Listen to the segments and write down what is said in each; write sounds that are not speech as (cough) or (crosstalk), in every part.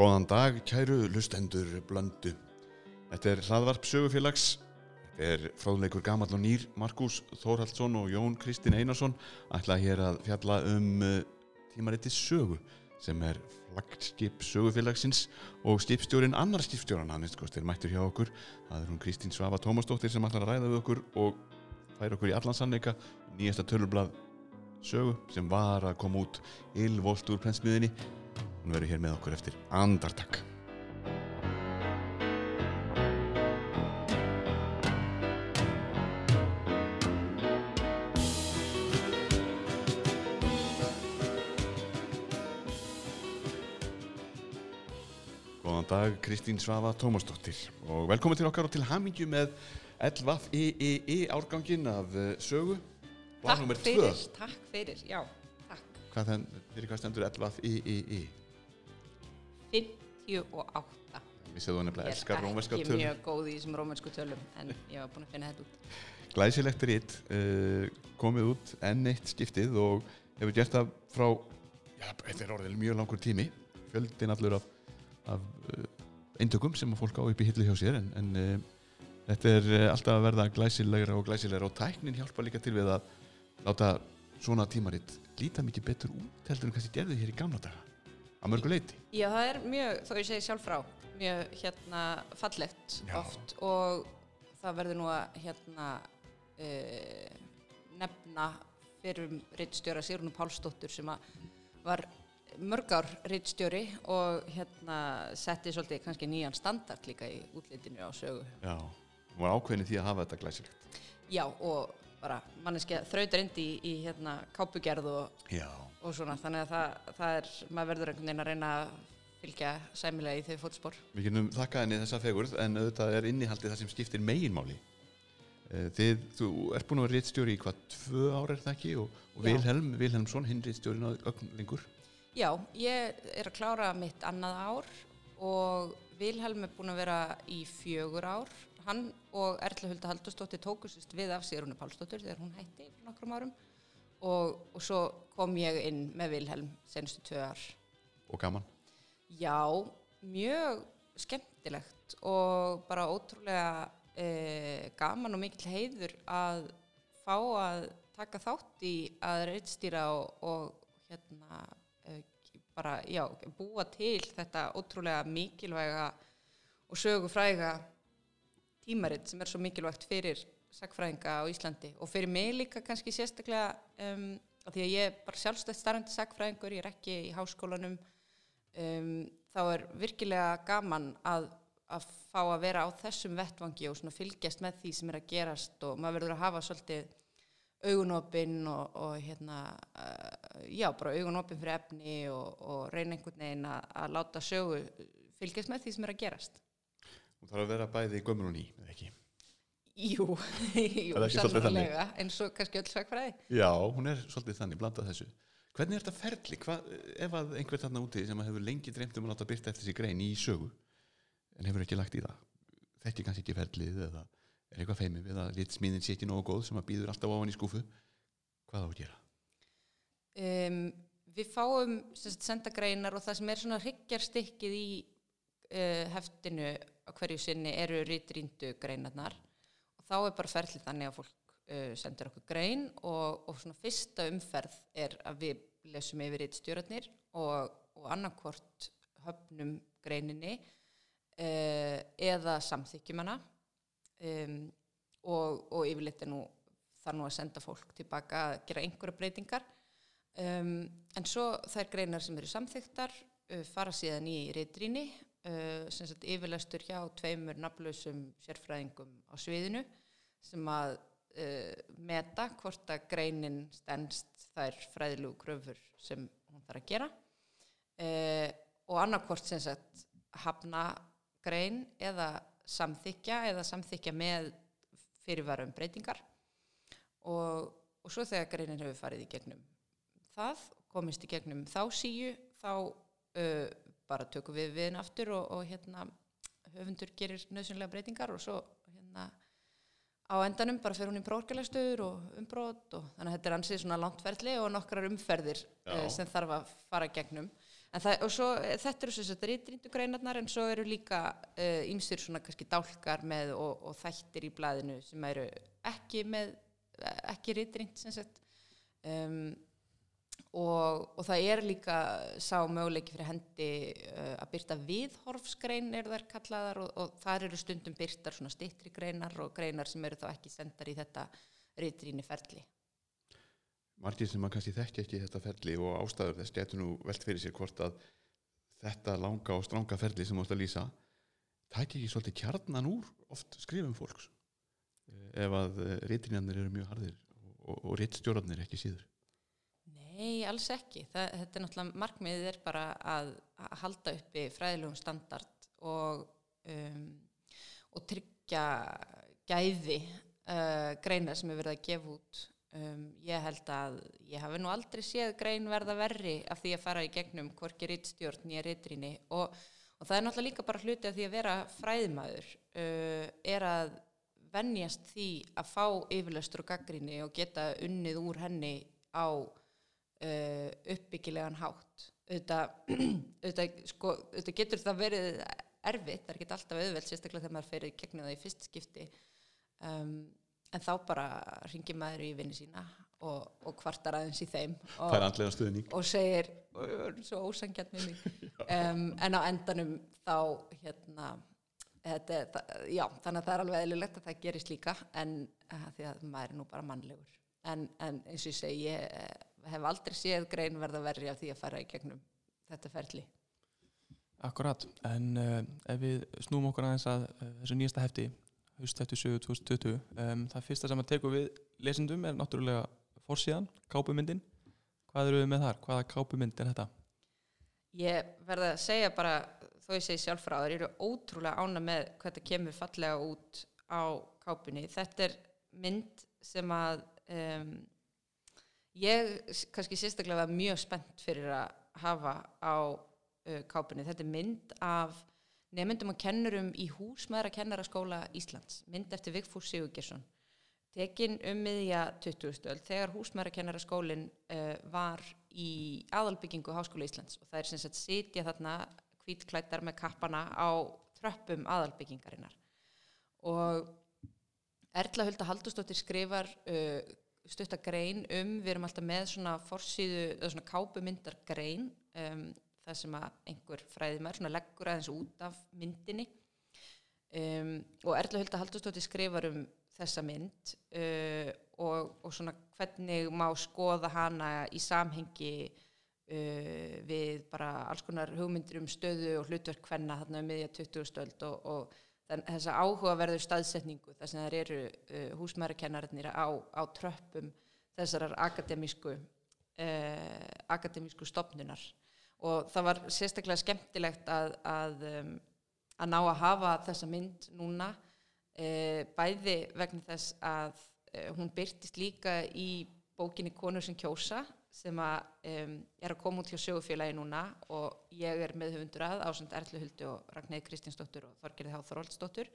Góðan dag, kæru lustendur blöndu. Þetta er hlaðvarp sögufélags. Þetta er fráðleikur gamall og nýr Markus Þórhaldsson og Jón Kristinn Einarsson ætla hér að fjalla um uh, tímariti sögu sem er flaggskip sögufélagsins og skipstjórin annar skipstjóran hann er mættur hjá okkur. Það er hún Kristín Svafa Tómasdóttir sem ætlar að ræða við okkur og færa okkur í allan sannleika nýjasta tölublað sögu sem var að koma út ylvolt úr prensmiðinni hún verður hér með okkur eftir andartak Góðan dag Kristín Svafa Tómasdóttir og velkomin til okkar og til hamingju með LVFIII árgangin af uh, sögu Takk fyrir, takk fyrir, já, takk. Hvað þann, fyrir hvað stendur LVFIII? 58. Við séum þú nefnilega Ég elskar er rómverska ekki tölur. mjög góð í þessum rómversku tölum, en ég var búin að finna þetta út. Glæsilegt ritt uh, komið út enn eitt skiptið og hefur gert það frá, já, þetta er orðið mjög langur tími, fjöldin allur af, af uh, eintökum sem fólk á upp í hillu hjá sér en, en uh, þetta er alltaf að verða glæsilegra og glæsilegra og tæknin hjálpa líka til við að láta svona tímaritt líta mikið betur út heldur en kannski gerði hér í gamla daga að mörgu leiti. Já, það er mjög, þó ég segi sjálf frá, mjög hérna fallegt Já. oft og það verður nú að hérna uh, nefna fyrir rittstjóra Sigrunu Pálsdóttur sem að var mörgár rittstjóri og hérna setti svolítið kannski nýjan standard líka í útlitinu á sögu. Já, hún var ákveðin því að hafa þetta glæsilegt. Já, og bara manneskja þrautar indi í, í hérna kápugerð og, og svona, þannig að það, það er, maður verður einhvern veginn að reyna að fylgja sæmilega í þau fótspor. Við getum þakka henni þessa fegurð en auðvitað er innihaldið það sem skiptir meginmáli. Eh, Þið, þú ert búin að vera rittstjóri í hvað, tvö ára er það ekki og, og. Vilhelm, Vilhelmsson, hinn rittstjórin á ögn lengur. Já, ég er að klára mitt annað ár og Vilhelm er búin að vera í fjögur ár. Hann og Erla Hulda Haldursdóttir tóku sérst við af Sigrunu Pálsdóttir þegar hún hætti fyrir nokkrum árum og, og svo kom ég inn með Vilhelm senustu tvö ár. Og gaman. Já, mjög skemmtilegt og bara ótrúlega e, gaman og mikill heiður að fá að taka þátt í að reittstýra og, og hérna e, bara, já, búa til þetta ótrúlega mikilvæga og sögufræga tímaritt sem er svo mikilvægt fyrir sagfræðinga á Íslandi og fyrir mig líka kannski sérstaklega um, af því að ég er bara sjálfstætt starfandi sagfræðingur, ég er ekki í háskólanum um, þá er virkilega gaman að, að fá að vera á þessum vettvangi og fylgjast með því sem er að gerast og maður verður að hafa svolítið augunopinn og, og hérna, uh, já, bara augunopinn fyrir efni og, og reyna einhvern veginn að, að láta sögu fylgjast með því sem er að gerast. Hún þarf að vera bæði gömur og ný, eða ekki? Jú, (laughs) jú, sannlega, eins og kannski öll sagfræði. Já, hún er svolítið þannig, blandað þessu. Hvernig er þetta ferli? Hva, ef að einhver þarna úti sem hefur lengi dreymt um að láta byrta eftir sig grein í sögu en hefur ekki lagt í það, þekki kannski ekki ferlið eða er eitthvað feimið við að ritsmíðin sé ekki nógu góð sem að býður alltaf ofan í skúfu, hvað á að gera? Um, við fáum sagt, sendagreinar og það sem er svona hryggjarstykkið í uh, heftinu á hverju sinni eru ritríndu greinarnar. Og þá er bara ferlið þannig að fólk uh, sendur okkur grein og, og svona fyrsta umferð er að við lesum yfir ritstjórarnir og, og annarkvort höfnum greininni uh, eða samþykjum hana. Um, og, og yfirleitt er nú þar nú að senda fólk tilbaka að gera einhverja breytingar. Um, en svo þær greinar sem eru samþyktar fara síðan í reytrinni uh, yfirlestur hjá tveimur nafnlausum sérfræðingum á sviðinu sem að uh, meta hvort að greinin stendst þær fræðilegu kröfur sem hún þarf að gera. Uh, og annarkvort sagt hafna grein eða samþykja eða samþykja með fyrirvarum breytingar. Og, og svo þegar greinin hefur farið í gegnum það, komist í gegnum þá síu, þá uh, bara tökum við við henni aftur og, og hérna höfundur gerir nöðsynlega breytingar og svo hérna á endanum bara fer hún í prófkjælastöður og umbrót og þannig að þetta er ansið svona langtferðli og nokkrar umferðir Já. uh, sem þarf að fara gegnum það, og svo eh, þetta eru svo rítrindu greinarnar en svo eru líka ímsir uh, svona kannski dálkar með og, og þættir í blæðinu sem eru ekki með ekki rítrind sem sagt um, og, og það er líka sá möguleiki fyrir hendi uh, að byrta viðhorfsgrein er þær kallaðar og, og þar eru stundum byrtar svona stittri greinar og greinar sem eru þá ekki sendar í þetta rítrinni ferli. Margir sem að kannski þekki ekki þetta ferli og ástæður þess getur nú velt fyrir sér hvort að þetta langa og stranga ferli sem ást að lýsa það ekki svolítið kjarnan úr oft skrifum fólks? Eh, ef að eh, rítrinjarnir eru mjög hardir og, og, rittstjórnarnir ekki síður Nei, alls ekki. Það, þetta er náttúrulega, markmiðið er bara að, að halda uppi fræðilegum standard og, um, og tryggja gæði uh, greinar sem er verið að gefa út. Um, ég held að ég hafi nú aldrei séð grein verða verri af því að fara í gegnum hvorki rittstjórn nýja rittrinni og, og það er náttúrulega líka bara hluti af því að vera fræðmaður uh, er að vennjast því að fá yfirleistur og gaggrinni og geta unnið úr henni á uh, uppbyggilegan hátt. Auðvitað, (clears throat) sko, getur það verið erfitt, það er ekki alltaf auðveld sérstaklega þegar maður ferir gegnum það í fyrst skipti. Um, en þá bara ringir maður í vinni sína og, og kvartar aðeins í þeim og, og segir svo ósangjarn með mig. (laughs) Um, en á endanum þá hérna Þetta, það, já, þannig að það er alveg eðlilegt að það gerist líka en uh, því að maður er nú bara mannlegur. En, en eins og ég segi ég hef aldrei séð grein verða verri af því að fara í gegnum þetta ferli Akkurat, en uh, ef við snúum okkur aðeins að uh, þessu nýjasta hefti haustæftu 2020 um, það fyrsta sem að teku við lesendum er náttúrulega fórsíðan, kápumyndin hvað eru við með þar? Hvaða kápumynd er þetta? Ég verða að segja bara þó ég segi sjálf frá það eru ótrúlega ána með hvað þetta kemur fallega út á kápunni þetta er mynd sem að um, ég kannski sérstaklega var mjög spennt fyrir að hafa á uh, kápunni. Þetta er mynd af nefndum og kennurum í húsmaðra kennaraskóla Íslands, mynd eftir Vigfús Sigurgesson. Tekin um miðja 20. stöld þegar húsmaðra kennaraskólinn uh, var í aðalbyggingu Háskóla Íslands og það er sem sagt sitja þarna kvítklættar með kappana á tröppum aðalbyggingarinnar. Og Erla Hulda Haldustóttir skrifar uh, stuttagrein um, við erum alltaf með svona forsýðu, eða svona kápumyndargrein um, það sem að einhver fræðimær svona leggur aðeins út af myndinni um, og Erla Hulda Haldurstóttir skrifar um þessa mynd uh, og, og svona hvernig má skoða hana í samhengi uh, við bara alls konar hugmyndir um stöðu og hlutverk hvenna þarna um miðja 20. stöld og, og þessa áhugaverður staðsetningu þar sem það eru uh, húsmærakennarinnir á, á tröppum þessarar akademísku uh, akademísku stopnunar og það var sérstaklega skemmtilegt að að, um, að ná að hafa þessa mynd núna uh, bæði vegna þess að uh, hún byrtist líka í bókinni Konur sem kjósa sem að, um, er að koma út hjá sögufélagi núna og ég er með höfundur að ásand Erlu Huldu og Ragnæði Kristinsdóttur og Þorgerði Há Þorvaldsdóttur.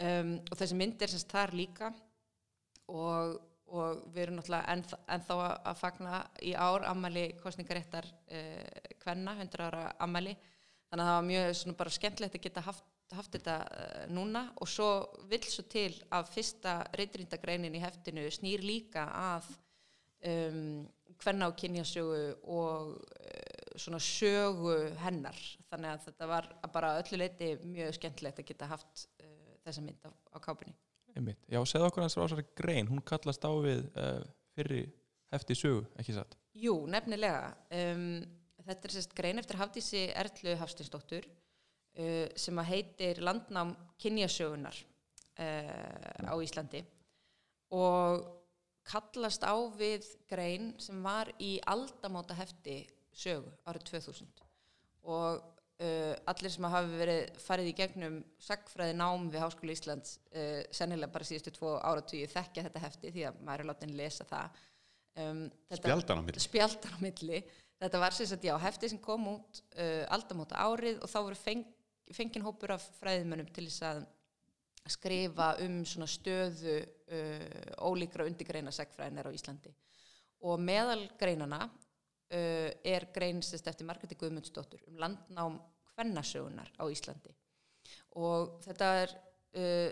Um, og þessi mynd er semst þar líka og, og við erum náttúrulega enn, ennþá að fagna í ár ammali kostningaréttar uh, hvenna, 100 ára ammali þannig að það var mjög bara skemmtilegt að geta haft, haft þetta uh, núna. Og svo vil svo til að fyrsta reyndrindagreinin í heftinu snýr líka að um, hvenna á kynjasögu og uh, svona sögu hennar. Þannig að þetta var bara öllu leiti mjög skemmtilegt að geta haft uh, þessa mynd á, á kápunni. Einmitt. Já, segð okkur hans rásari grein. Hún kallast á við uh, fyrri hefti sögu, ekki satt? Jú, nefnilega. Um, þetta er sérst grein eftir Hafdísi Erlu Hafstinsdóttur uh, sem að heitir Landnám kynjasögunar á Íslandi. Og kallast á við grein sem var í aldamóta hefti sögu árið 2000 og uh, allir sem hafi verið farið í gegnum sagfræði nám við Háskóla Íslands uh, sennilega bara síðustu tvo áratvíu þekkja þetta hefti því að maður er látið að lesa það. Um, Spjaldan á milli. Spjaldan á milli. Þetta var sérstaklega, já, hefti sem kom út uh, aldamóta árið og þá voru feng, fengin hópur af fræðimönnum til þess að skrifa um svona stöðu uh, ólíkra undirgreina segfræðinar á Íslandi. Og meðal greinana uh, er greinsist eftir Margreti Guðmundsdóttur um landnám kvennasögunar á Íslandi. Og þetta er uh,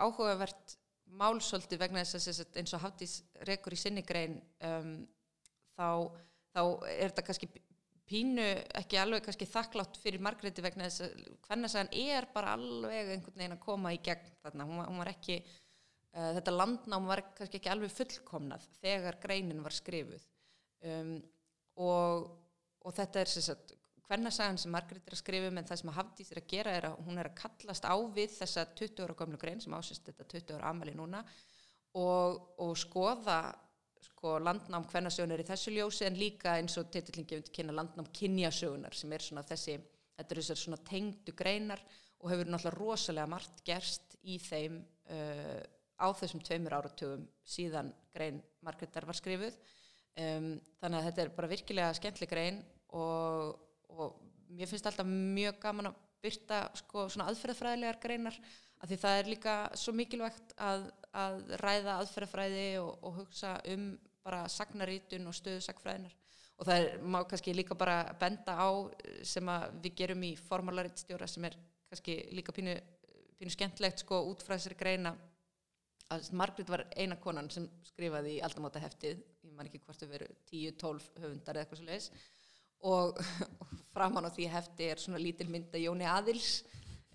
áhugavert málsóldi vegna þess að eins og Hafdís rekur í sinni grein um, þá, þá er þetta kannski pínu ekki alveg kannski þakklátt fyrir Margreti vegna þess að kvennasæðan er bara alveg einhvern veginn að koma í gegn þarna, hún var, hún var ekki uh, þetta landnám var kannski ekki alveg fullkomnað þegar greinin var skrifuð. Um, og, og þetta er sem sagt kvennasæðan sem Margreti er að skrifa um en það sem að Hafdís er að gera er að hún er að kallast á við þessa 20 ára gömlu grein sem ásist þetta 20 ára amali núna og, og skoða sko, landnám hvernasögunar í þessu ljósi en líka eins og titillin gefur til kynna landnám kynjasögunar sem er svona þessi þetta eru svona tengdu greinar og hefur náttúrulega rosalega margt gerst í þeim uh, á þessum tveimur áratugum síðan grein Margreðar var skrifuð. Um, þannig að þetta er bara virkilega skemmtli grein og, og mér finnst alltaf mjög gaman að byrta sko, svona aðferðafræðilegar greinar af því það er líka svo mikilvægt að, að ræða aðferðafræði og, og hugsa um bara sagnarítun og stöðu sagfræðinar og það er, má kannski líka bara benda á sem að við gerum í formálarítstjóra sem er kannski líka pínu, pínu skemmtlegt sko út frá þessari greina að Margrit var eina konan sem skrifaði í aldamóta heftið, ég man ekki hvort þau veru 10-12 höfundar eða eitthvað svo leiðis og, og (laughs) framan á því hefti er svona lítil mynda Jóni Aðils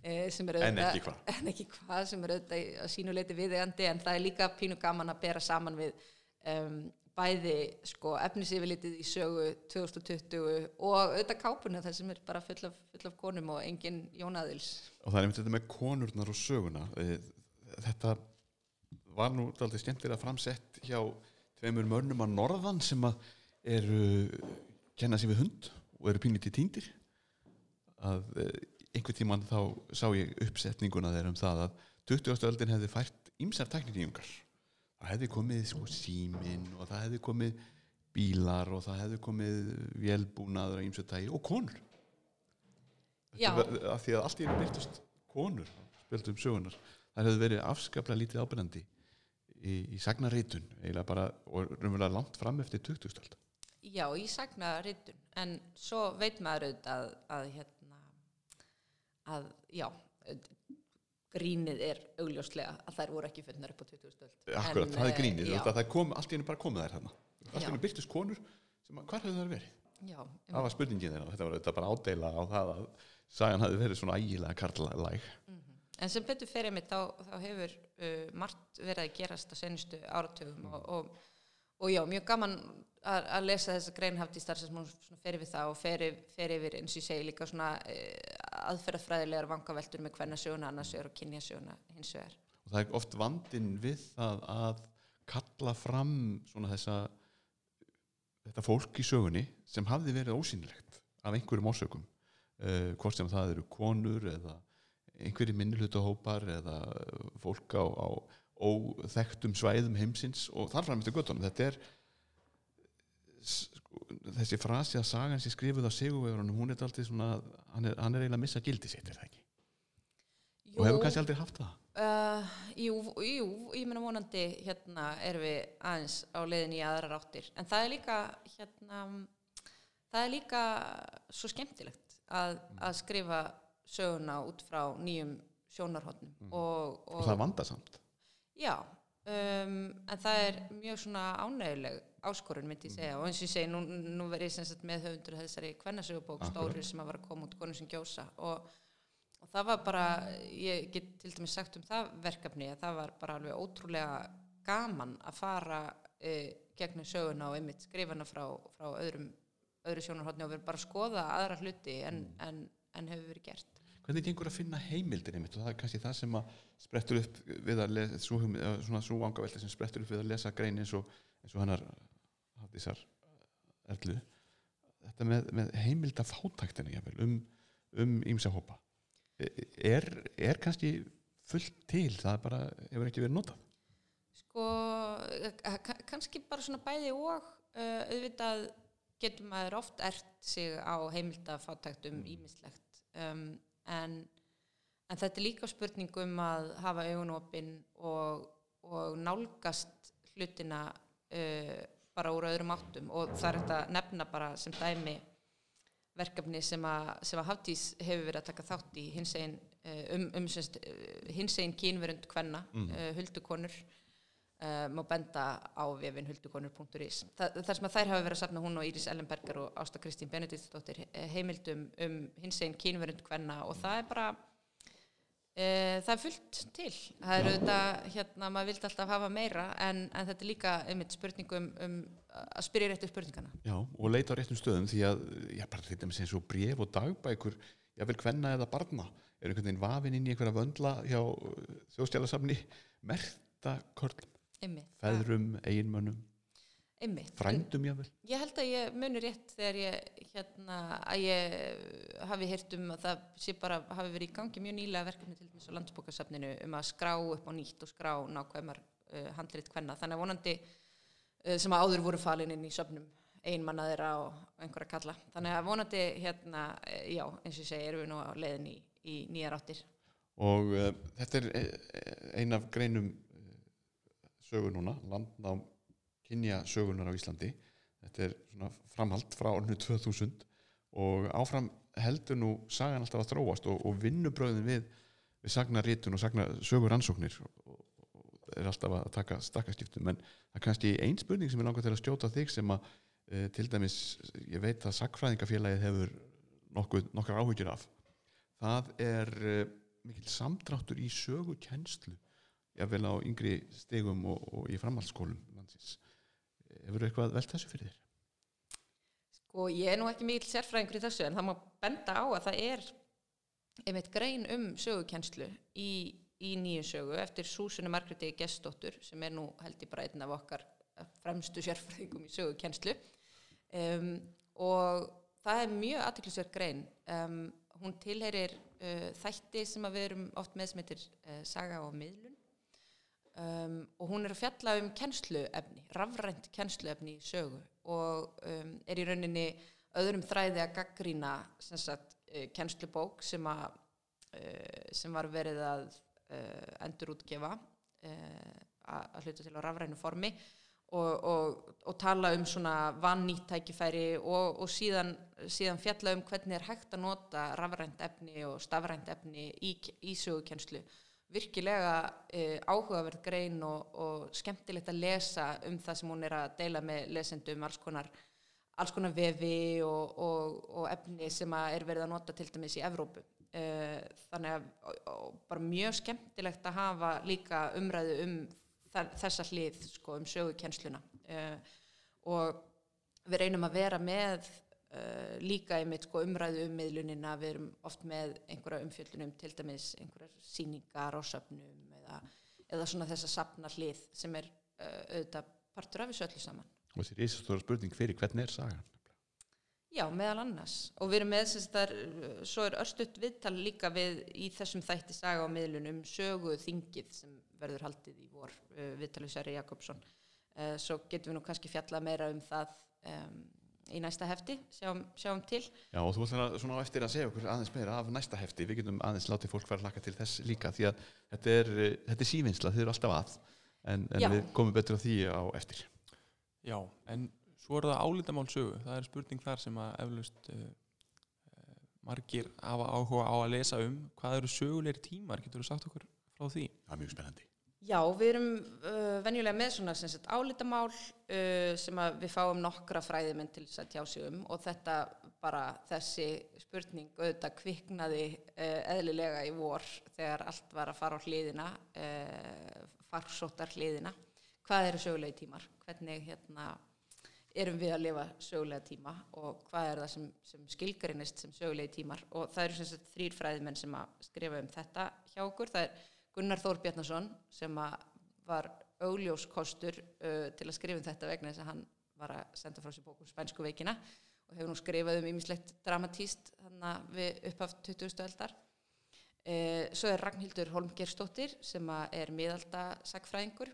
eh, sem er En ekki hvað. (laughs) en ekki hvað sem er auðvitað að sínuleiti viðeigandi en það er líka pínu gaman að bera saman við um, bæði sko efnisifilitið í sögu 2020 og auðvitað kápuna þar sem er bara full af, full af konum og engin Jón Aðils. Og það er einmitt þetta með konurnar og söguna. Eh, þetta var nú aldrei skemmtilega framsett hjá tveimur mörnum að norðan sem að eru kenna sér við hund og eru pínlítið týndir. Að einhvern tímann þá sá ég uppsetninguna þeir um það að 20. öldin hefði fært ýmsar tækninýjungar það hefði komið sko símin og það hefði komið bílar og það hefði komið vélbúnaður að ýmsu tægi og konur af því að allt í einu byrtust konur spjöldum sögunar það hefði verið afskaplega lítið ábyrjandi í, í sagnaritun eiginlega bara og raunverulega langt fram eftir 20. öld Já, í sagnaritun, en svo veit maður auðvitað að, að hérna, að, já, grínið er augljóslega að þær voru ekki fundnar upp á 20. stöld. Akkurat, það er grínið, Já, það, kom, allt í einu bara komið þær þarna allt í Já. einu byrtust konur sem að, hvar hefðu það verið? já, Það var spurningin þeirra, þetta var þetta bara ádeila á það að sagan hafi verið svona ægilega karlæg En sem betur fyrir mig þá, þá hefur uh, margt verið að gerast á senustu áratugum og, og, og já, mjög gaman að, að lesa þessa grein hafði í starf sem hún svona fer við það og fer, yf- fer yfir eins og ég segi líka svona uh, aðferðafræðilegar vangaveltur með hvernig söguna annars vegar og kynja söguna hins vegar. og það er oft vandinn við það að kalla fram svona þessa þetta fólk í sögunni sem hafði verið ósýnilegt af einhverjum ósökum uh, hvort sem það eru konur eða einhverjir minnihlutahópar eða fólk á, á óþektum svæðum heimsins og þar fram eftir göttunum þetta er þessi frasi að sagan sé skrifuð á sigurvegurunum hún er aldrei svona hann er, hann er eiginlega að missa gildi sitt er það ekki? Og hefur kannski aldrei haft það? Uh, jú, jú, ég meina vonandi hérna erum við aðeins á leiðin í aðrar áttir. En það er líka hérna það er líka svo skemmtilegt að, að skrifa söguna út frá nýjum sjónarhóttnum og, og það er vandasamt. Já, um, en það er mjög svona ánæguleg áskorun myndi ég segja. Og eins og ég segi, nú, nú verið ég sem sagt með höfundur þessari kvennasögubók stóri sem að var að koma út konur sem gjósa. Og, og það var bara, ég get til dæmis sagt um það verkefni að það var bara alveg ótrúlega gaman að fara e, gegnum söguna og einmitt skrifana frá, frá öðrum, öðru sjónarhóttni og verið bara að skoða aðra hluti en, en, en hefur verið gert. hvernig gengur að finna heimildir einmitt? Og það er kannski það sem að sprettur upp við að lesa svona svo vangavelta sem sprettur upp við að lesa grein eins og, eins og hennar hafðísar erlu þetta með, með heimilda jafnvel, um, um ímsa hópa. Er, er kannski fullt til það bara hefur ekki verið notað? Sko, eh, ka- kannski bara svona bæði og uh, auðvitað getur maður oft ert sig á heimildafátækt um ímislegt um, en, en þetta er líka spurning um að hafa augun opinn og, og nálgast hlutina uh, bara úr öðrum áttum og það er þetta nefna bara sem dæmi verkefni sem að, sem að Hafdís hefur verið að taka þátt í hins einn um, um semst, uh, hins einn kínverund kvenna, mm. uh, huldukonur uh, má benda á vefin huldukonur.is Þa, þar sem að þær hafa verið að safna hún og Íris Ellenberger og Ásta Kristín Benediktsdóttir heimildum um hins einn kínverund kvenna og það er bara það er fullt til. Það eru þetta, hérna, maður vildi alltaf hafa meira en, en þetta er líka einmitt spurningum um að spyrja réttu spurningana. Já, og leita á réttum stöðum því að, já, bara þetta með sem svo bref og dagbækur vil hvenna eða barna er einhvern veginn vafin inn í einhverja vöndla hjá þjóðstjálasafni merta körlum feðrum, eiginmönnum Einmitt. frændum jável ég held að ég muni rétt þegar ég hérna, að ég hafi heyrt um að það sé bara hafi verið í gangi mjög nýlega verkefni til dæmis á landsbókasafninu um að skrá upp á nýtt og skrá nákvæmar uh, handlit hvenna þannig að vonandi uh, sem að áður voru falin inn í söfnum einmanna þeirra og einhverja kalla. Þannig að vonandi hérna uh, já eins og ég segi erum við nú á leiðin í, í nýjar áttir. Og uh, þetta er uh, ein af greinum sögur núna landnám kynja sögunar á Íslandi. Þetta er svona framhald frá orðinu 2000 og áfram heldur nú sagan alltaf að þróast og, og vinnubröðin við, við sagnarítun og sagnar sögur ansóknir og, og er alltaf að taka stakkaskiptum. En það er kannski einn spurning sem ég langar til að stjóta þig sem að e, til dæmis ég veit að sagfræðingafélagið hefur nokkuð, nokkar áhugir af. Það er e, mikil samdráttur í sögukenslu jável á yngri stegum og, og í framhaldsskólum landsins hefur þú eitthvað velt þessu fyrir þér? Sko ég er nú ekki mikil sérfræðingur í þessu en það má benda á að það er einmitt grein um sögukenslu í, í nýju sögu eftir Súsunni Margréti Gestóttur sem er nú held bara einn af okkar fremstu sérfræðingum í sögukenslu um, og það er mjög aðtöklusverð grein. Um, hún tilherir uh, þætti sem við erum oft með sem heitir uh, saga og miðlun Um, og hún er að fjalla um kennsluefni, rafrænt kennsluefni í sögu og um, er í rauninni öðrum þræði að gaggrína sagt, uh, kennslubók sem, a, uh, sem var verið að uh, endur útgefa að hluta til á rafrænu formi og, og, og tala um svona vannýtt tækifæri og, og síðan, síðan fjalla um hvernig er hægt að nota rafrænt efni og stafrænt efni í, í sögukennslu virkilega uh, áhugaverð grein og, og skemmtilegt að lesa um það sem hún er að deila með lesendum alls konar, alls konar vefi og, og, og efni sem er verið að nota til dæmis í Evrópu. Uh, þannig að bara mjög skemmtilegt að hafa líka umræðu um þessa hlið sko, um sögukennsluna uh, og við reynum að vera með Uh, líka einmitt sko, umræðu um miðlunina. Við erum oft með einhverja umfjöldunum til dæmis einhverjar síningar á söpnum eða, eða svona þessa sapna hlið sem er uh, auðvitað partur af þessu öllu saman. Og þessi reysastóra spurning fyrir hvernig er sagan? Já, meðal annars. Og við erum með þess að svo er örstuðt viðtal líka við í þessum þætti saga á miðlunum söguð þingið sem verður haldið í vor uh, viðtalið Særi Jakobsson. Svo getum við nú kannski fjalla meira um það um í næsta hefti, sjáum, sjáum til. Já og þú ætlar svona á eftir að segja okkur aðeins meira af næsta hefti, við getum aðeins látið fólk fara að laka til þess líka því að þetta er, þetta er sívinnsla, þið eru alltaf að en, en við komum betur á því á eftir. Já, en svo er það álítamál sögu, það er spurning þar sem að eflaust uh, margir hafa áhuga á að lesa um. Hvað eru sögulegri tímar, getur þú sagt okkur frá því? Það er mjög spennandi Já, við erum uh, venjulega með svona sagt, álitamál uh, sem við fáum nokkra fræðiminn til þess að tjá sig um og þetta bara þessi spurning auðvitað kviknaði uh, eðlilega í vor þegar allt var að fara á hliðina, farsóttar hliðina. Hvað eru sögulegi tímar? Hvernig hérna, erum við að lifa sögulega tíma og hvað er það sem, sem skilgarinnist sem sögulegi tímar? Og það eru þrýr fræðiminn sem að skrifa um þetta hjá okkur. Það er Gunnar Þór Bjarnason sem var augljóskostur uh, til að skrifa um þetta vegna þess að hann var að senda frá sér bókum Spænsku veikina og hefur nú skrifað um ýmislegt dramatíst við upphaft 20. eldar. Uh, svo er Ragnhildur Holmgerstóttir sem er miðaldasagfræðingur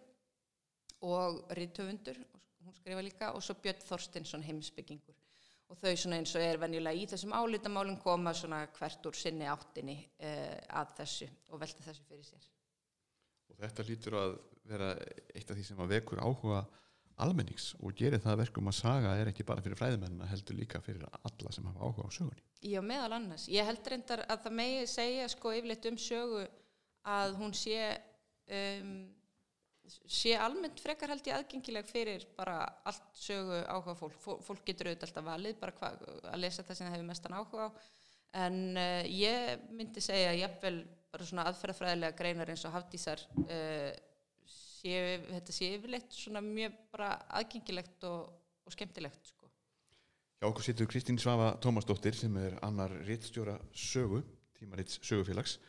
og ríðtöfundur, hún skrifa líka, og svo Björn Þorstinsson heimsbyggingur og þau svona eins og er venjulega í þessum álítamálum koma svona hvert úr sinni áttinni uh, að þessu og velta þessu fyrir sér og þetta lítur að vera eitt af því sem að vekur áhuga almennings og gerir það að verkum að saga er ekki bara fyrir fræðimennina heldur líka fyrir alla sem hafa áhuga á sögunni Já, meðal annars. Ég held reyndar að það megi segja sko yfirleitt um sögu að hún sé um, sé almennt frekar held ég aðgengileg fyrir bara allt sögu áhuga. Fólk, fólk getur auðvitað alltaf valið bara hva, að lesa það sem það hefur mestan áhuga á en uh, ég myndi segja jafnvel bara svona aðferðafræðilega greinar eins og hafdísar uh, séu, þetta sé yfirleitt svona mjög bara aðgengilegt og, og skemmtilegt sko. Hjá okkur situr Kristín Svafa Tómasdóttir sem er annar rittstjóra sögu, tímarits sögufélags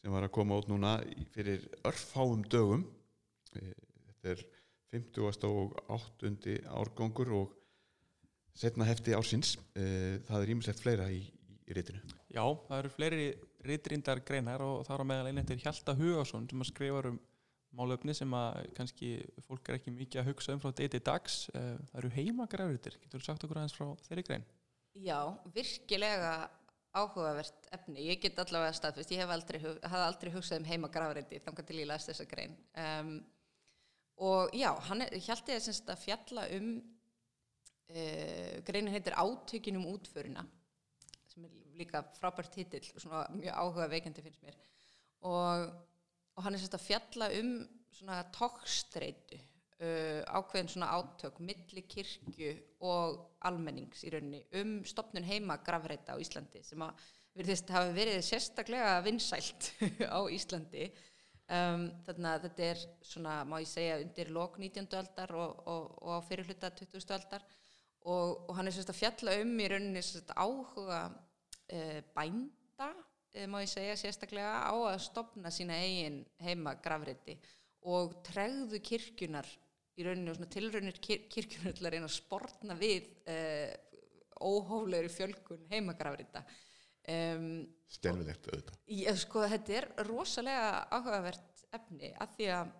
sem var að koma út núna fyrir örfáum dögum Eh, þetta er 50. og 8. árgangur og setna hefti ársins Eh, það er ímislegt fleira í, í rittinu Já, það eru fleiri ritrindar greinar og það er á meðal einnig til Hjalta Hugason sem að skrifa um málöfni sem að kannski fólk er ekki mikið að hugsa um frá til dags. Eh, Það eru heimagrafritir. Getur þú sagt okkur aðeins frá þeirri grein? Já, virkilega áhugavert efni. Ég get allavega staðfist, ég hef aldrei, hafði aldrei hugsað um heima grafreiti þangar til ég las þessa grein. Um, og já, Hjalti er semst að fjalla um, uh, greinin heitir Átökin um útförina, sem er líka frábært titill, svona mjög áhuga veikandi finnst mér. Og, og hann er semst að fjalla um svona tókstreitu, uh, ákveðin svona átök milli kirkju og almennings í rauninni um stopnun heima grafreita á Íslandi sem að virðist hafi verið sérstaklega vinsælt (laughs) á Íslandi um, þannig að þetta er svona, má ég segja, undir lok 19. aldar og, og, og á fyrirhluta 20. aldar og, og hann er sérst að fjalla um í rauninni sérst áhuga uh, bænda, uh, má ég segja sérstaklega á að stopna sína eigin heima grafreiti og tregðu kirkjunar í rauninni og svona tilraunir kir kirkjunar til að reyna að sportna við uh, óhóflegri fjölkun heimagrafrita um, Stelvilegt auðvitað. Já, sko, þetta er rosalega áhugavert efni að því að,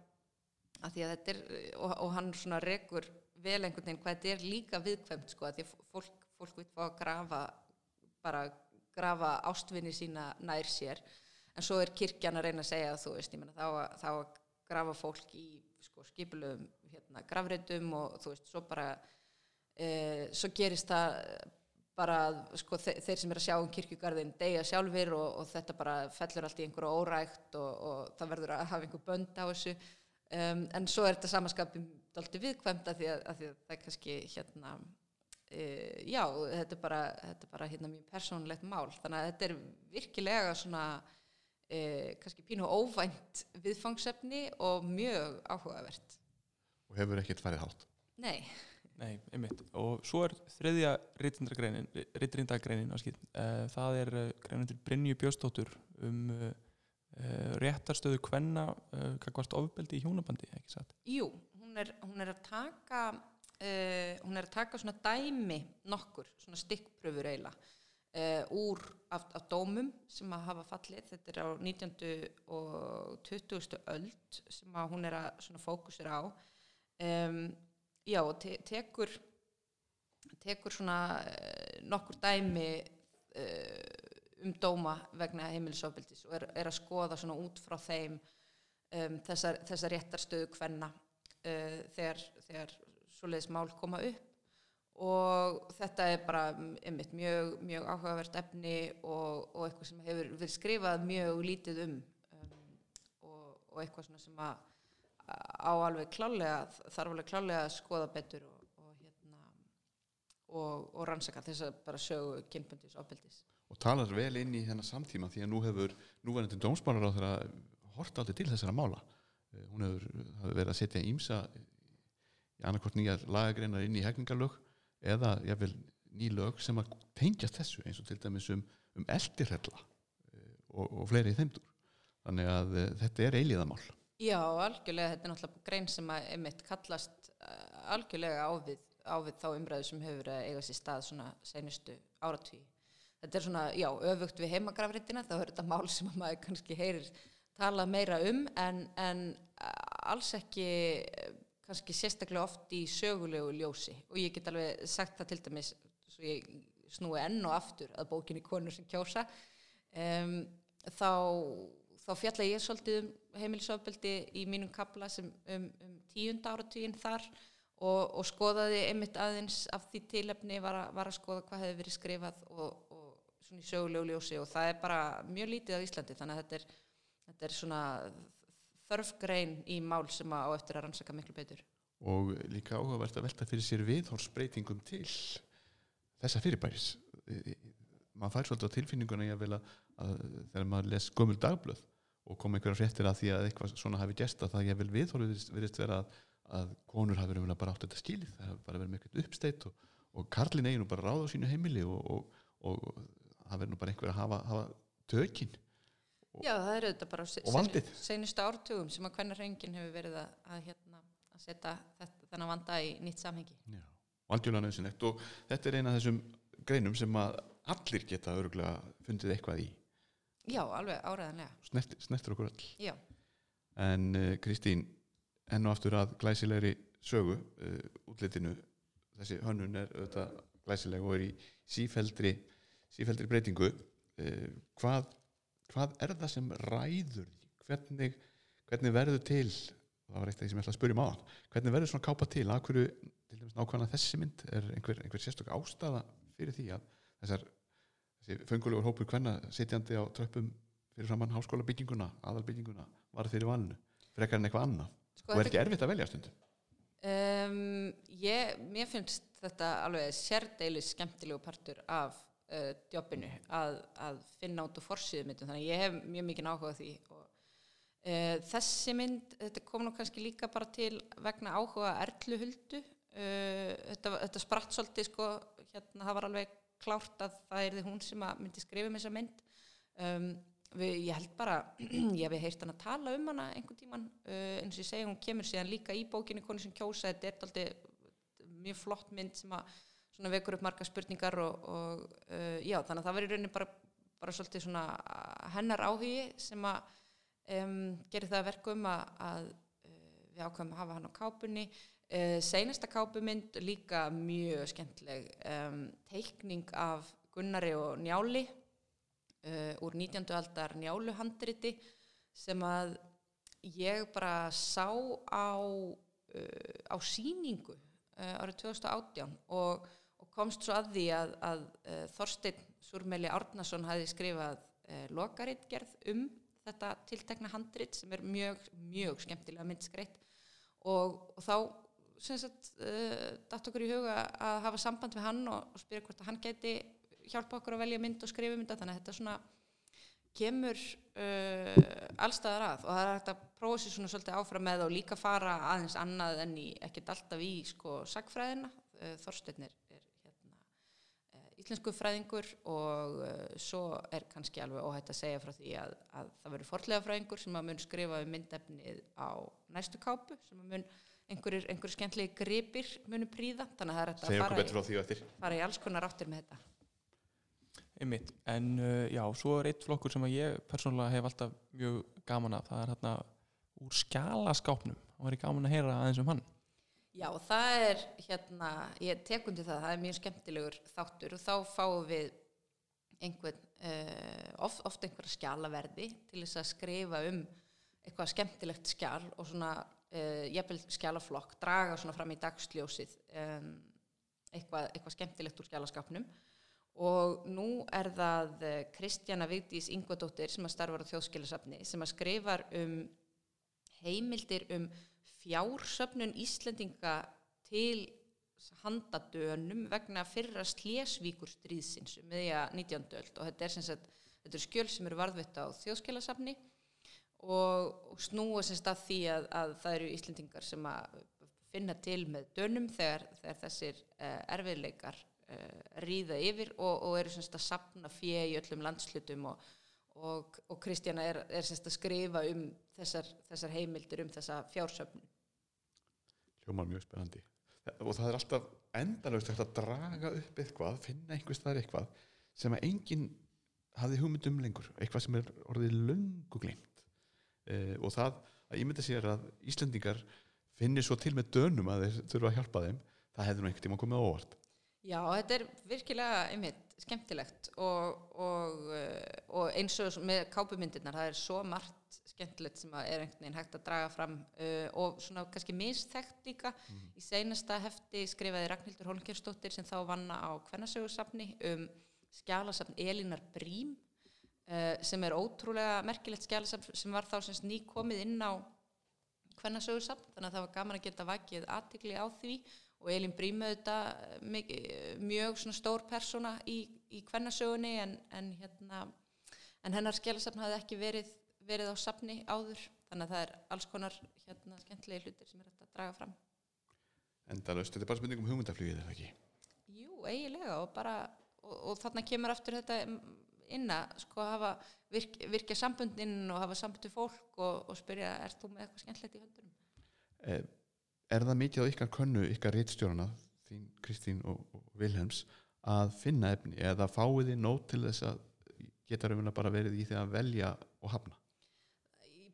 að, því að þetta er, og, og hann svona rekur vel einhvern veginn hvað þetta er líka viðkvæmt, sko, að því fólk, fólk vil fá að grafa, bara grafa ástvinni sína nær sér, en svo er kirkjan að reyna að segja að þú veist, ég meina þá, þá að grafa fólk í sko, skipulum hérna, grafreitum og þú veist, svo bara e, svo gerist það bara sko, þe þeir sem er að sjá um kirkjugarðin deyja sjálfur og, og þetta bara fellur allt í einhverju órækt og, og það verður að hafa einhver bönd á þessu um, en svo er þetta samaskapin dalti viðkvæmt að því að, að því að það er kannski hérna e, já, þetta er bara, þetta er bara hérna mjög persónulegt mál. Þannig að þetta er virkilega svona e, kannski pínu óvænt viðfangsefni og mjög áhugavert. Og hefur ekkert farið hátt. Nei, Nei, einmitt. Og svo er þriðja ritrindagreinin uh, það er greinin til Brynju Bjóstóttur um uh, réttarstöðu kvenna uh, kakvart ofbeldi í hjónabandi, ekki satt? Jú, hún er, hún er að taka uh, hún er að taka svona dæmi nokkur, svona stikkpröfur eiginlega uh, úr af, af dómum sem að hafa fallið þetta er á 19. og 20. öld sem að hún er að svona fókusir á um, já, og te tekur tekur svona uh, nokkur dæmi um dóma vegna heimilisofbildis og er, er að skoða svona út frá þeim um, þessar, þessar réttarstöðu kvenna uh, þegar, þegar svoleiðis mál koma upp og þetta er bara einmitt mjög, mjög áhugavert efni og, og eitthvað sem hefur verið skrifað mjög lítið um, um og, og eitthvað svona sem að á alveg klálega, þarf alveg klálega að skoða betur og, og hérna rannsaka þess að bara sögu kynbundis ofbeldis. Og talar vel inn í þennan samtíma því að nú hefur núverandi dómsmálar á þeirra hort aldrei til þessara mála. Eh, hún hefur, hefur verið að setja ímsa í annarkvort nýjar lagagreinar inn í hegningarlög eða jáfnvel ný lög sem að tengjast þessu eins og til dæmis um, um eldirhella og, og fleiri í þeimdur þannig að eh, þetta er eilíðamál Já, algjörlega, þetta er náttúrulega grein sem að einmitt kallast algjörlega ávið, ávið þá umræðu sem hefur að eiga sér stað svona senustu áratví. Þetta er svona, já, öfugt við heimagrafritina, þá er þetta mál sem að maður kannski heyrir talað meira um en, en alls ekki kannski sérstaklega oft í sögulegu ljósi. Og ég get alveg sagt það til dæmis svo ég snúi enn og aftur að bókinni konur sem kjósa um, þá, þá fjalla ég svolítið um heimilisofbeldi í mínum kapla sem um, um tíunda áratuginn þar og, og skoðaði einmitt aðeins af því tilefni var, að- var að skoða hvað hefði verið skrifað og svona í sögulegu ljósi og það er bara mjög lítið á Íslandi þannig að þetta er, þetta er svona þörfgrein í mál sem á eftir að rannsaka miklu betur. og líka áhugavert að velta fyrir sér viðhorsbreytingum til þessa fyrirbæris maður fær svolítið á tilfinninguna ég að, að þegar maður les gömul dagblöð og kom einhverja fréttir að því að eitthvað svona hafi gest að það ég vil viðhorfið virðist- virðist vera að, að konur hafi verið bara átt þetta skilið það hafi bara verið með eitthvað uppsteitt og, og Karlin eigi nú bara ráð á sínu heimili og, og, og það verið nú bara einhver að hafa, hafa tökin Og- Já, það er auðvitað bara Og valdið. senustu ártugum sem að hvernig reyngin hefur verið að, að, hérna, að setja þetta, þennan vanda í nýtt samhengi. Já. og algjörlega nöðsynlegt og þetta er eina af þessum greinum sem að allir geta örgulega fundið eitthvað í Já, alveg áræðanlega. Snert, snertur okkur all Já, en uh, Kristín enn og aftur að glæsilegri sögu uh, útlitinu þessi hönnun er auðvitað glæsileg og er í sífeldri sífeldri breytingu uh, hvað, hvað er það sem ræður hvernig, hvernig verður til það var eitt af því sem ég ætla að spyrja um aðan hvernig verður svona kápa til, að hverju til dæmis nákvæmlega þessi mynd, er einhver, einhver sérstök ástæða fyrir því að þessar þessi fengulegur hópur hvenna sitjandi á tröppum fyrir framann háskóla bygginguna, aðalbygginguna var fyrir valinu, frekar en eitthvað annað? Sko og er ekki erfitt að velja stundum? Um, ég, mér finnst þetta alveg sérdeilis skemmtilegu partur af uh, jobbinu að, að finna út úr forsýðu myndum. Þannig ég hef mjög mikið áhuga því. Og uh, þessi mynd, þetta kom nú kannski líka bara til vegna áhuga Erlu Huldu. Uh, þetta, þetta spratt svolítið sko, hérna það var alveg klárt að það er hún sem myndi skrifa um þessa mynd. Um, við, ég held bara (clears throat) ég hef heyrt hann að tala um hana einhvern tíman eins og ég segi, hún kemur síðan líka í bókinni konu sem kjósa, þetta er aldrei mjög flott mynd sem að svona vekur upp marga spurningar og, og uh, já, þannig að það verður rauninni bara, bara svolítið svona uh, hennar áhugi sem að um, gerir það að verkum að, að uh, við ákveðum að hafa hann á kápunni uh, seinasta kápumynd líka mjög skemmtileg um, teikning af Gunnari og Njáli uh, úr 19. aldar njáluhandriti sem að ég bara sá á, uh, á síningu árið 2018 og, og komst svo að því að, að uh, Þorsteinn Súrmeli Árnason hafi skrifað uh, lokaritgerð um þetta tiltekna handrit sem er mjög, mjög skemmtilega myndskreitt og, og þá sagt, uh, datt okkur í huga að hafa samband við hann og, og spyrja hvort að hann gæti hjálpa okkur að velja mynd og skrifa mynda þannig að þetta svona kemur allstaðar að. Og það er hægt að prófa sér svona svolítið áfram með og líka fara aðeins annað en í ekkert alltaf í sko sagfræðina uh, Þorsteinn er, er hérna, uh, íslensku fræðingur og uh, svo er kannski alveg óhætt að segja frá því að, að það verður forlega fræðingur sem að mun skrifa um myndefnið á næstu kápu sem að mun einhverjir, einhverjir skemmtlegi gripir munu príða þannig að það er að fara betur í, frá því og eftir. fara í alls konar áttir með þetta. Einmitt, en uh, já, svo er eitt flokkur sem að ég persónulega hef alltaf mjög gaman af, það er hérna úr skjalaskápnum, það var gaman að heyra aðeins um hann. Já, það er hérna, ég tek undir það, það er mjög skemmtilegur þáttur og þá fáum við einhvern, uh, oft, oft einhverja skjalaverði til þess að skrifa um eitthvað skemmtilegt skjal og svona uh, jafnvel skjalaflokk, draga svona fram í dagsljósið um, eitthvað, eitthvað skemmtilegt úr skjalaskapnum og nú er það eh, Kristjana Vigdís Ingvadóttir sem að starfar á þjóðskilasafni sem að skrifar um heimildir um fjársöfnun Íslendinga til handadönum vegna fyrra slésvíkur stríðsins um meðja 19. öld og þetta er sem sagt, þetta er skjöl sem eru varðvitt á þjóðskilasafni og, og snúa sem sagt að því að, að það eru Íslendingar sem að finna til með dönum þegar, þegar þessir uh, erfiðleikar uh, ríða yfir og, og eru sem sagt að sapna fjö í öllum landslutum og, og, Kristjana er, er að skrifa um þessar, þessar heimildir um þessa fjársöfnun. Hljómar mjög spennandi. Og það er alltaf endalaust hægt að draga upp eitthvað, finna einhvers þar eitthvað sem að enginn hafði hugmynd um lengur, eitthvað sem er orðið löngu glimt eh, og það að ímynda sér að Íslendingar finnir svo til með dönum að þeir þurfa að hjálpa þeim það hefði nú einhvern tíma komið óvart. Já, þetta er virkilega einmitt skemmtilegt og, og, uh, og eins og með kápumyndirnar, það er svo margt skemmtilegt sem er einhvern veginn hægt að draga fram uh, og svona kannski misþekkt líka. Í seinasta hefti skrifaði Ragnhildur Holmkjörsdóttir sem þá vanna á kvennasögursafni um skjálasafn Elínar Brím uh, sem er ótrúlega merkilegt skjálasafn sem var þá semst ný komið inn á kvennasögursafn þannig að það var gaman að geta vakið aðtikli á því. Og Elín Brím auðvitað mjög, mjög svona stór persóna í, í kvennasögunni en, en hérna en hennar skjálasafn hafði ekki verið verið á safni áður þannig að það er alls konar hérna skemmtilegi hlutir sem er hægt að draga fram. Endalaust, þetta er bara spurning um hugmyndaflugið eða ekki? Jú, eiginlega og bara og, og þarna kemur aftur þetta inn að sko hafa virk, virkja sambundin og hafa sambund við fólk og, og spyrja, er þú með eitthvað skemmtilegt í höndunum? Eh, Er það mikið á ykkar könnu, ykkar reitstjórana þín Kristín og, og Vilhelms að finna efni eða fáið þið nót til þess að geta raunina bara verið í því að velja og hafna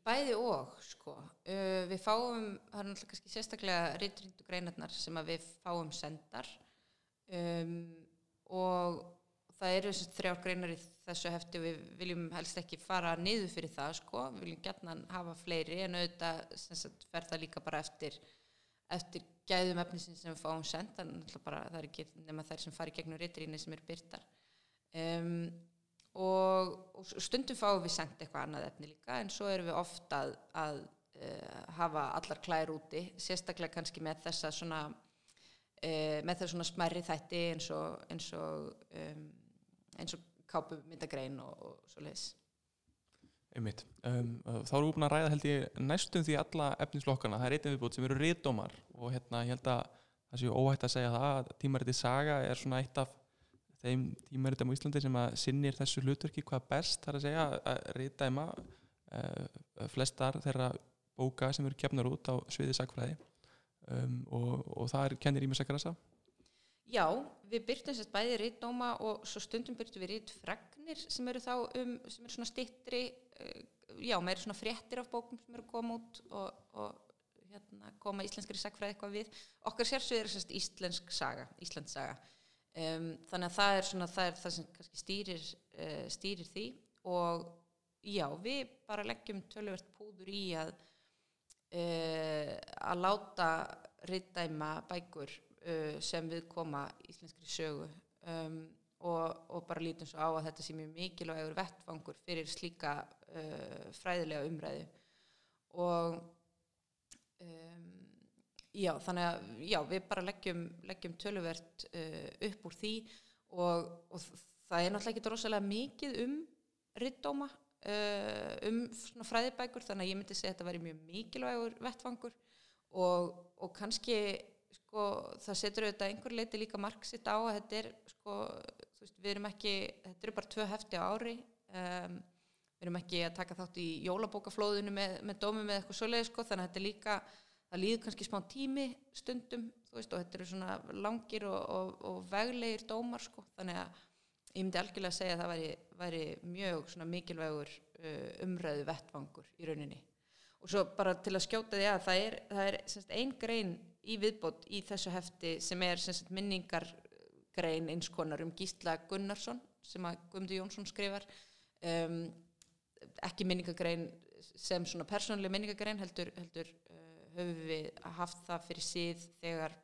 Bæði og, sko. Uh, við fáum, það er náttúrulega kannski sérstaklega reyndrindu greinarnar sem við fáum sendar um, og það eru þessi þrjár greinar í þessu hefti og við viljum helst ekki fara niður fyrir það, sko. Við viljum gætna hafa fleiri en auðvitað sagt, fer það líka bara eftir, eftir gæðum efnisins sem við fáum send, þannig að það er ekki nema þær sem fari gegnum reyndrinni sem eru byrtar. Um, og, og stundum fáum við sendt eitthvað annað efni líka en svo erum við ofta að, að uh, hafa allar klær úti sérstaklega kannski með þessa svona uh, með þessa svona smerri þætti eins og eins og, um, eins og kápu myndagrein og, og svo leiðis Einmitt. Um, þá erum við búin að ræða held ég næstum því alla efnisflokkana, það er einnig viðbútt sem eru ritdómar og hérna ég held að það séu óhætt að segja það að tímariti saga er svona eitt af þeim tímaritum á Íslandi sem að sinnir þessu hlutverki hvað best þar að segja að ritdæma uh, flestar þeirra bóka sem eru kefnar út á sviði sagfræði um, og, og það er kennir ímjössakrasa Já, við byrtum sérst bæði rítdóma og svo stundum byrtum við rítfregnir sem eru þá um, sem eru svona stittri uh, já, meiri svona fréttir af bókum sem eru að koma út og, og hérna, koma íslenskri sagfræði eitthvað við. Okkar sérsvið er sérst íslensk saga Íslands saga um, þannig að það er svona, það er það sem kannski stýrir uh, stýrir því. Og já, við bara leggjum töluvert púður í að uh, að láta rittdæma bækur uh, sem við koma íslenskri sögu. Um, og, og bara lítum svo á að þetta sé mjög mikilvægur vettfangur fyrir slíka fræðilega umræðu. Og um, já, þannig að já, við bara leggjum, leggjum töluvert uh, upp úr því og, og það er náttúrulega ekki rosalega mikið um rittdóma uh, um fræðibækur þannig að ég myndi segja að þetta væri mjög mikilvægur vettfangur og, og kannski sko, það setur auðvitað einhver leiti líka marksitt á að þetta er sko, veist, við erum ekki þetta eru bara tvö hefti á ári um, við erum ekki að taka þátt í jólabókaflóðinu með, með dómi með eitthvað svoleið sko, þannig að þetta er líka það líður kannski smá tími stundum veist, og þetta eru svona langir og, og, og veglegir dómar sko, þannig að ég myndi algjörlega að segja að það væri, væri mjög mikilvægur uh, umræðu vettvangur í rauninni. Og svo bara til að skjóta því að það er, það er semst, ein grein í viðbót í þessu hefti sem er semst, minningargrein eins konar um Gísla Gunnarsson sem að Guðmundur Jónsson skrifar. Um, ekki minningargrein sem svona persónuleg minningargrein heldur, heldur uh, höfum við haft það fyrir síð þegar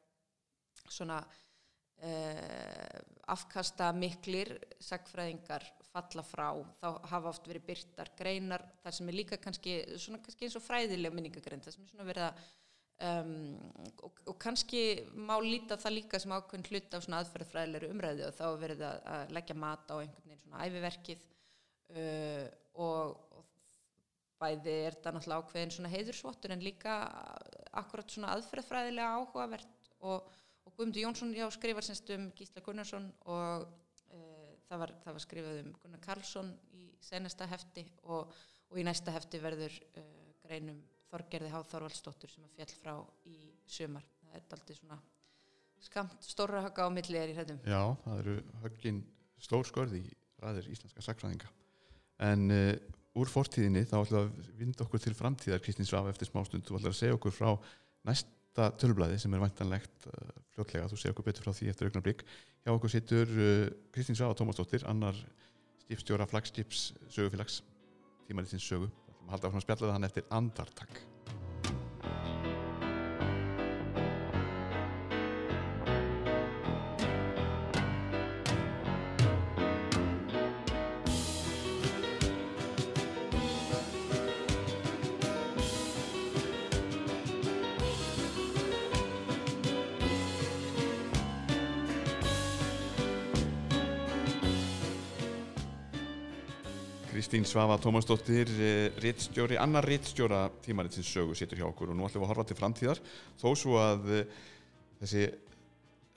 svona uh, afkasta miklir sagfræðingar falla frá. Þá hafa oft verið byrtar greinar þar sem er líka kannski, svona, kannski eins og fræðileg minningagrein þar sem er svona verið að um, og, og kannski má líta það líka sem ákveðin hlut af svona aðferðfræðilegri umræðu og þá er verið að, leggja mat á einhvern veginn svona æfiverkið uh, og, og bæði er þetta náttúrulega ákveðin svona heiðursvottur en líka akkurat svona aðferðfræðilega áhugavert. Og, og Guðmundur Jónsson já, skrifar semst um Gísla Gunnarsson og uh, það, var, það var skrifað um Gunnar Karlsson í senasta hefti og, og í næsta hefti verður uh, greinum Þorgerði Há Þorvaldsdóttur sem að fjall frá í sumar. Það er aldrei svona skamt stóra högga á milli er í hrættum Já, það eru höggin stór skörði í ræðir íslenska sakfræðinga en uh, úr fortíðinni þá við að vinda okkur til framtíðar Kristín Svaf eftir smástund, þú ætlar að segja okkur frá næsta tölblæði sem er væntanlegt uh, fljótlega, þú segja okkur betur frá því eftir augnablík hjá okkur situr uh, Kristín Svaf og Tómasdóttir, annar stífstjóra flagstips sögufélags tímaritsins sögu, við ætlum að halda áfram að spjalla við hann eftir andartak Kristín Svafa Tómasdóttir, rittstjóri, annar rittstjóra tímaritsins sögu situr hjá okkur og nú ætlum við að horfa til framtíðar þó svo að eh, þessi,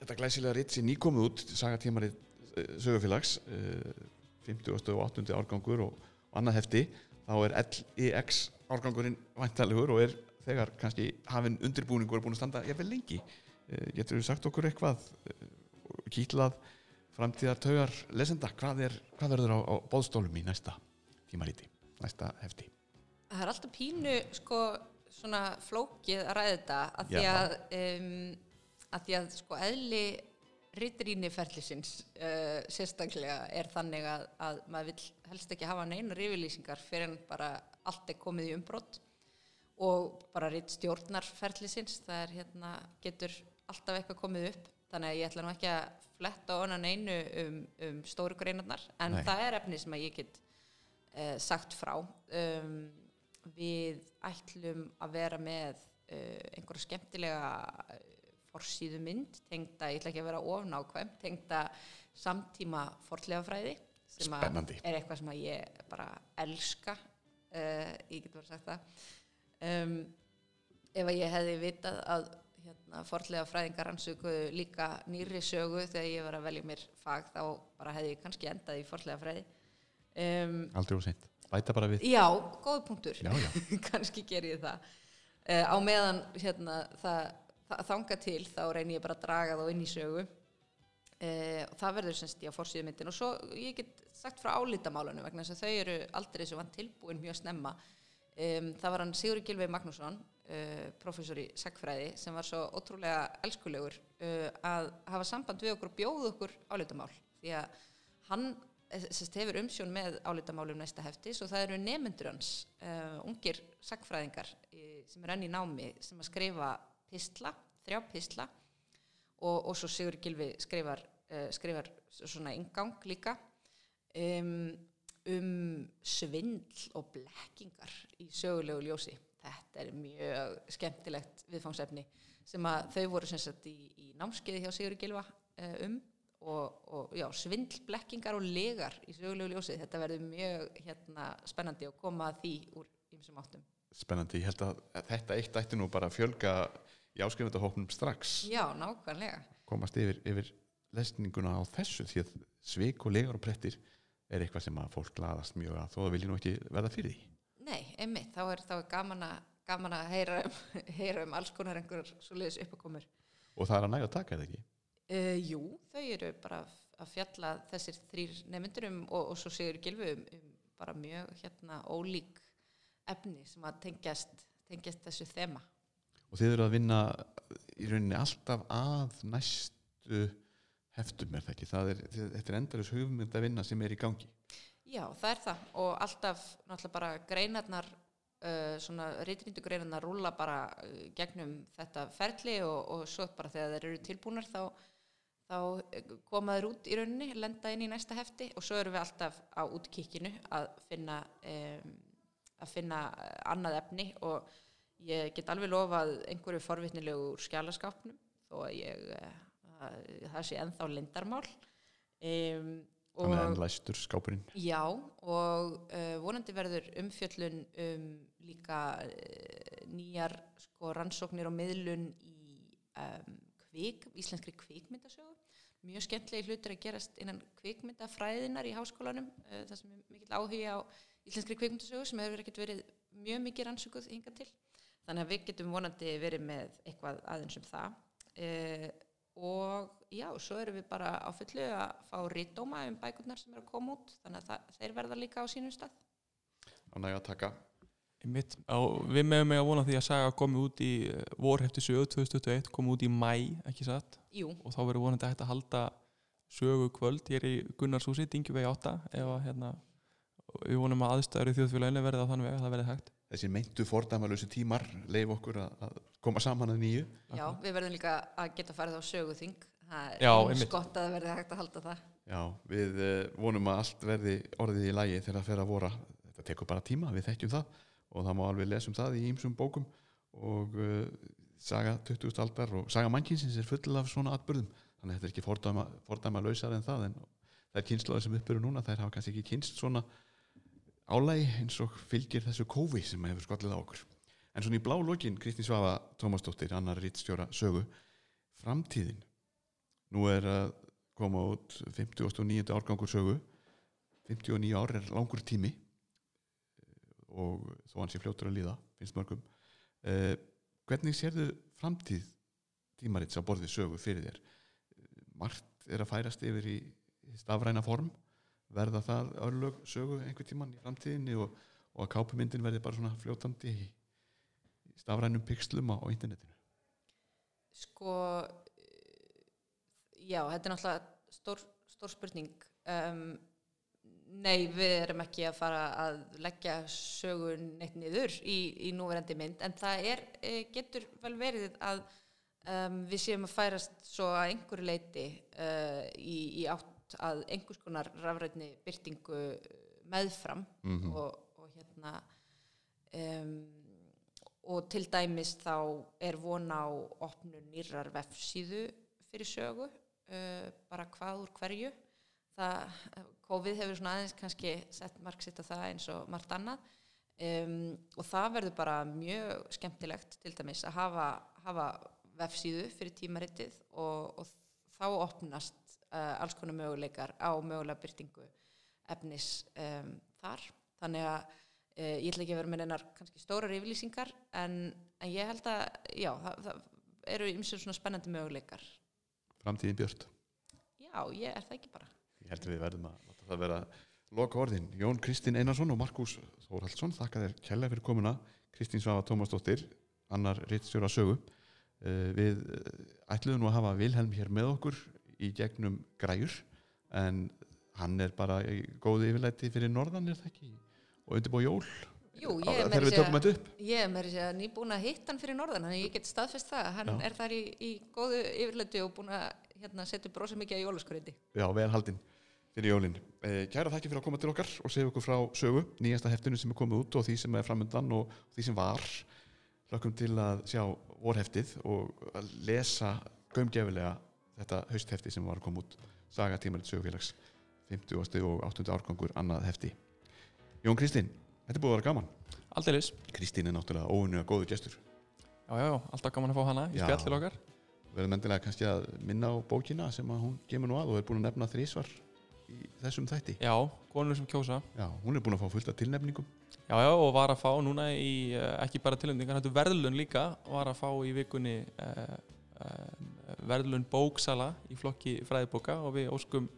þetta glæsilega ritt sé nýkomið út, saga tímaritt sögufélags, eh, 50. og 8. árgangur og, annað hefti, þá er LEX árgangurinn vantalegur og er þegar kannski hafinn undirbúningur búin að standa jafnvel lengi. Eh, Getur þú sagt okkur eitthvað, eh, kýtlað framtíðar taugar lesenda, hvað, er, hvað verður á, á bóðstólum í næsta tímaríti, næsta hefti? Það er alltaf pínu sko svona flókið að ræða þetta að því að, um, að því að sko eðli rittrýni ferlisins uh, sérstaklega er þannig að, að maður vill helst ekki hafa neina rifilýsingar fyrir en bara allt er komið í umbrott og bara rittstjórnarferlisins það er hérna getur alltaf eitthvað komið upp þannig að ég ætla nú ekki að fletta onan einu um, um stóru greinarnar en Nei. það er efni sem að ég get uh, sagt frá. Um, við ætlum að vera með uh, einhverja skemmtilega uh, forsýðu mynd tengda, ég ætla ekki að vera ofnákvæm tengda samtíma fornleifafræði sem að er eitthvað sem að ég bara elska uh, ég get bara sagt það. Um, ef að ég hefði vitað að hérna, forðlega fræðingar ansökuðu líka nýri sögu þegar ég var að velja mér fag þá bara hefði ég kannski endað í forðlega fræði um, Aldrei úr seint, bæta bara við. Já, góð punktur. (laughs) Kannski ger ég það. Uh, á meðan hérna, það, það þanga til þá reynir ég bara að draga þá inn í sögu. Uh, og það verður semst í að forsýðu myndin og svo ég get sagt frá álítamálunum vegna þess að þau eru aldrei sem vann tilbúin mjög snemma. Um, það var hann Sigur Gilvei Magnússon uh, professor í sagfræði sem var svo ótrúlega elskulegur uh, að hafa samband við okkur og bjóða okkur álítamál því að hann eh, sest, hefur umsjón með álítamálum næsta hefti svo það eru nemyndur hans uh, ungir sagfræðingar í, sem er enn í námi sem að skrifa pistla, þrjá pistla og, og svo Sigur Gilvi skrifar, uh, skrifar svona ingang líka um, um svindl og blekkingar í sögulegu ljósi. Þetta er mjög skemmtilegt viðfangsefni sem að þau voru sagt í, í námskeiði hjá Sigur Gilva um og, og já, svindl, blekkingar og legar í sögulegu ljósi. Þetta verður mjög hérna, spennandi að koma að því úr ýmsum áttum. Spennandi, ég held að þetta eitt ætti nú bara að fjölga í áskrifendahópnum strax. Já, nákvæmlega. Komast yfir, yfir lesninguna á þessu því að svik og legar og prettir er eitthvað sem að fólk laðast mjög að þó það vilji nú ekki verða fyrir því. Nei, einmitt, þá er, þá er gaman, að, gaman að heyra um, (laughs) heyra um alls konar einhverjar svoleiðis uppakomur. og það er að næga að taka þetta ekki Uh, jú, þau eru bara að fjalla þessir þrýr nefndur um og, og svo segur Gilvi um, um bara mjög hérna ólík efni sem að tengjast, tengjast þessu þema. og þið eru að vinna í rauninni alltaf að næstu heftum er það ekki? Það er, þetta er endalis hugmynd að vinna sem er í gangi. Já, það er það. Og alltaf náttúrulega bara greinarnar uh, svona reytrindu greinarnar rúla bara uh, gegnum þetta ferli og, og svo bara þegar þeir eru tilbúnar þá, þá koma þeir út í rauninni, lenda inn í næsta hefti og svo erum við alltaf á útkikkinu að finna um, að finna uh, annað efni og ég get alveg lofað einhverju forvitnilegu úr skjálaskápnum þó að ég uh, að, það sé ennþá lindarmál um, þannig að enn læstur skápurinn Já, og uh, vonandi verður umfjöllun um líka uh, nýjar sko, rannsóknir og miðlun í um, kvik, íslenskri kvikmyndasögu. Mjög skemmtlegi hlutir að gerast innan kvikmyndafræðinar í háskólanum, uh, það sem er mikill áhuga á íslenskri kvikmyndasögu sem hefur ekkert verið mjög mikið rannsókuð hingað til. Þannig að við getum vonandi verið með eitthvað aðeins um það. Uh, og já, svo erum við bara á fullu að fá rítdóma um bækurnar sem eru að koma út þannig að það, þeir verða líka á sínum stað að næga að taka Einmitt, á, við meðum með að vona því að saga komi út í uh, vorhefti sögu 2021, komi út í mæ, ekki satt? Jú, og þá verður vonandi hægt að halda sögu kvöld hér í Gunnarshúsi, Dingjuvegi 8 ef að hérna, við vonum að aðstæður í þjóðfélaginu verði á þann veg að það verði hægt. Þessi meintu fordæmalösu tímar leif okkur að, að koma saman að nýju. Já, við verðum líka að geta farið á söguþing. Það Já, er gott að verði hægt að halda það. Já, við uh, vonum að allt verði orðið í lægi þegar það fer að og það má alveg lesa um það í ýmsum bókum og uh, saga 20. aldar og saga mannkynsins er full af svona atbyrðum, þannig að þetta er ekki fordæma, fordæma lausar en það en það er kynnslóðar sem uppbyrðu núna, þær hafa kannski ekki kynst svona álægi eins og fylgir þessu kófi sem hefur skollið á okkur en svona í blá lokin Kristín Svafa Tómasdóttir, annar rítstjóra sögu framtíðin nú er að koma út 59. árgangur sögu 59 ár er langur tími og þó hann sé fljótur að líða finnst mörgum. Eh, hvernig sérðu framtíð tímarits á borðið sögu fyrir þér? Margt er að færast yfir í stafræna form. Verða það örlög sögu einhver tíman í framtíðinni og, og að kápumyndin verði bara svona fljótandi í, stafrænum pixlum á, internetinu? Sko, já, þetta er náttúrulega stór, stór spurning. Um, nei, við erum ekki að fara að leggja sögun neitt niður í, í núverandi mynd, en það er, eh, getur vel verið að um, við séum að færast svo að einhverju leiti uh, í, í átt að einhvers konar rafrætni byrtingu meðfram Mhm. og, og hérna um, og til dæmis þá er von á opnun nýrar vefsíðu fyrir sögu uh, bara hvað úr hverju það, COVID hefur svona aðeins kannski sett mark sitt á það eins og margt annað. Um, og það verður bara mjög skemmtilegt til dæmis að hafa, hafa vefsíðu fyrir tímaritið og, og þá opnast uh, alls konar möguleikar á mögulega byrtingu efnis um, þar. Þannig að uh, ég ætla ekki að vera með einar kannski stórar yfirlýsingar en, en ég held að já, það, það eru ymsum svona spennandi möguleikar. Framtíðin björt. Já, ég er það ekki bara ég held að við verðum að láta það vera loka orðin. Jón Kristinn Einarsson og Markus Þórhaldsson þakka þér kærlega fyrir komuna. Kristín Svafa Tómasdóttir annar rittstjóra sögu. Eh, við eh, ætluðum nú að hafa Vilhelm hér með okkur í gegnum græjur en hann er bara góði yfirleiti fyrir norðan er það ekki? Og undirbúið jól. Jú, ég er að með þess að nýbúin að hitta hann fyrir norðan þannig að ég get staðfest það, hann Já. er þar í, í góðu yfirleiti og búin að hérna, setja brosa mikið á jólaskreiti Já, vel haldinn fyrir jólin. Eh, kæra þakki fyrir að koma til okkar og segja okkur frá sögu, nýjasta heftinu sem er komið út og því sem er framundan og því sem var. Hlökkum til að sjá vorheftið og að lesa gaumgefilega þetta hausthefti sem var að koma út Saga tímaritt sögufélags 50. og 8. árgangur annað hefti. Jón Kristín, þetta búið að vera gaman. Aldeilis, Kristín er náttúrulega óunni og góðu gestur. já, já, alltaf gaman að fá hana í spjall til okkar verðum endilega kannski að minna á bókina sem að hún kemur nú að og er búin að nefna þrísvar í þessum þætti. Já, konur sem kjósa Já, hún er búin að fá fullt af tilnefningum. Já, já, og var að fá núna í, eh, ekki bara tilöndingar, þetta verðlun líka, var að fá í vikunni uh, uh, verðlun bóksala í flokki fræðibóka og við óskum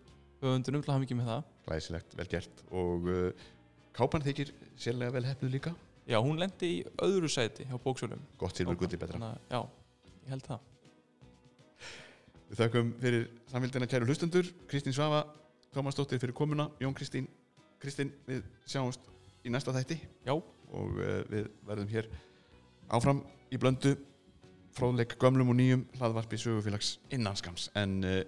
höfundunum til að hafa mikið með það. Glæsilegt, vel gert og uh, Kápan þykir sérlega vel hefnuð líka Já, hún lendi í öðru sæti hjá bóksölum. gott silfur gulli betra Þannig já, ég held það. Við þökkum fyrir samfélgina kæru hlustundur Kristín Svafa, Tómas Dóttir fyrir komuna. Jón Kristín, Kristín við sjáumst í næsta þætti. Já, og uh, við verðum hér áfram í blöndu fróðleik gömlum og nýjum hlaðvarpi sögufélags innanskams en uh,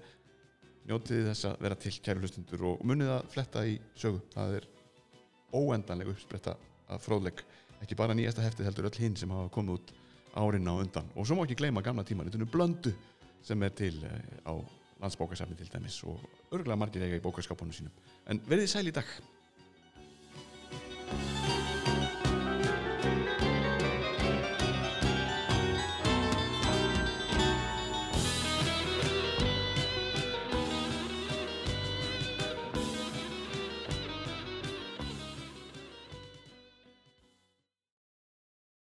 njótið þess að vera til kæru hlustundur og munið að fletta í sögu. Það er óendanleg uppspretta af fróðleik. Ekki bara nýjasta heftið heldur öll hinn sem hafa komið út árin á undan. Og svo má ekki gleyma gamla tímaritinu blöndu sem er til uh, á landsbókasafni til dæmis og örgulega margir eiga í bókaskapunum sínum. En verðið sæl í dag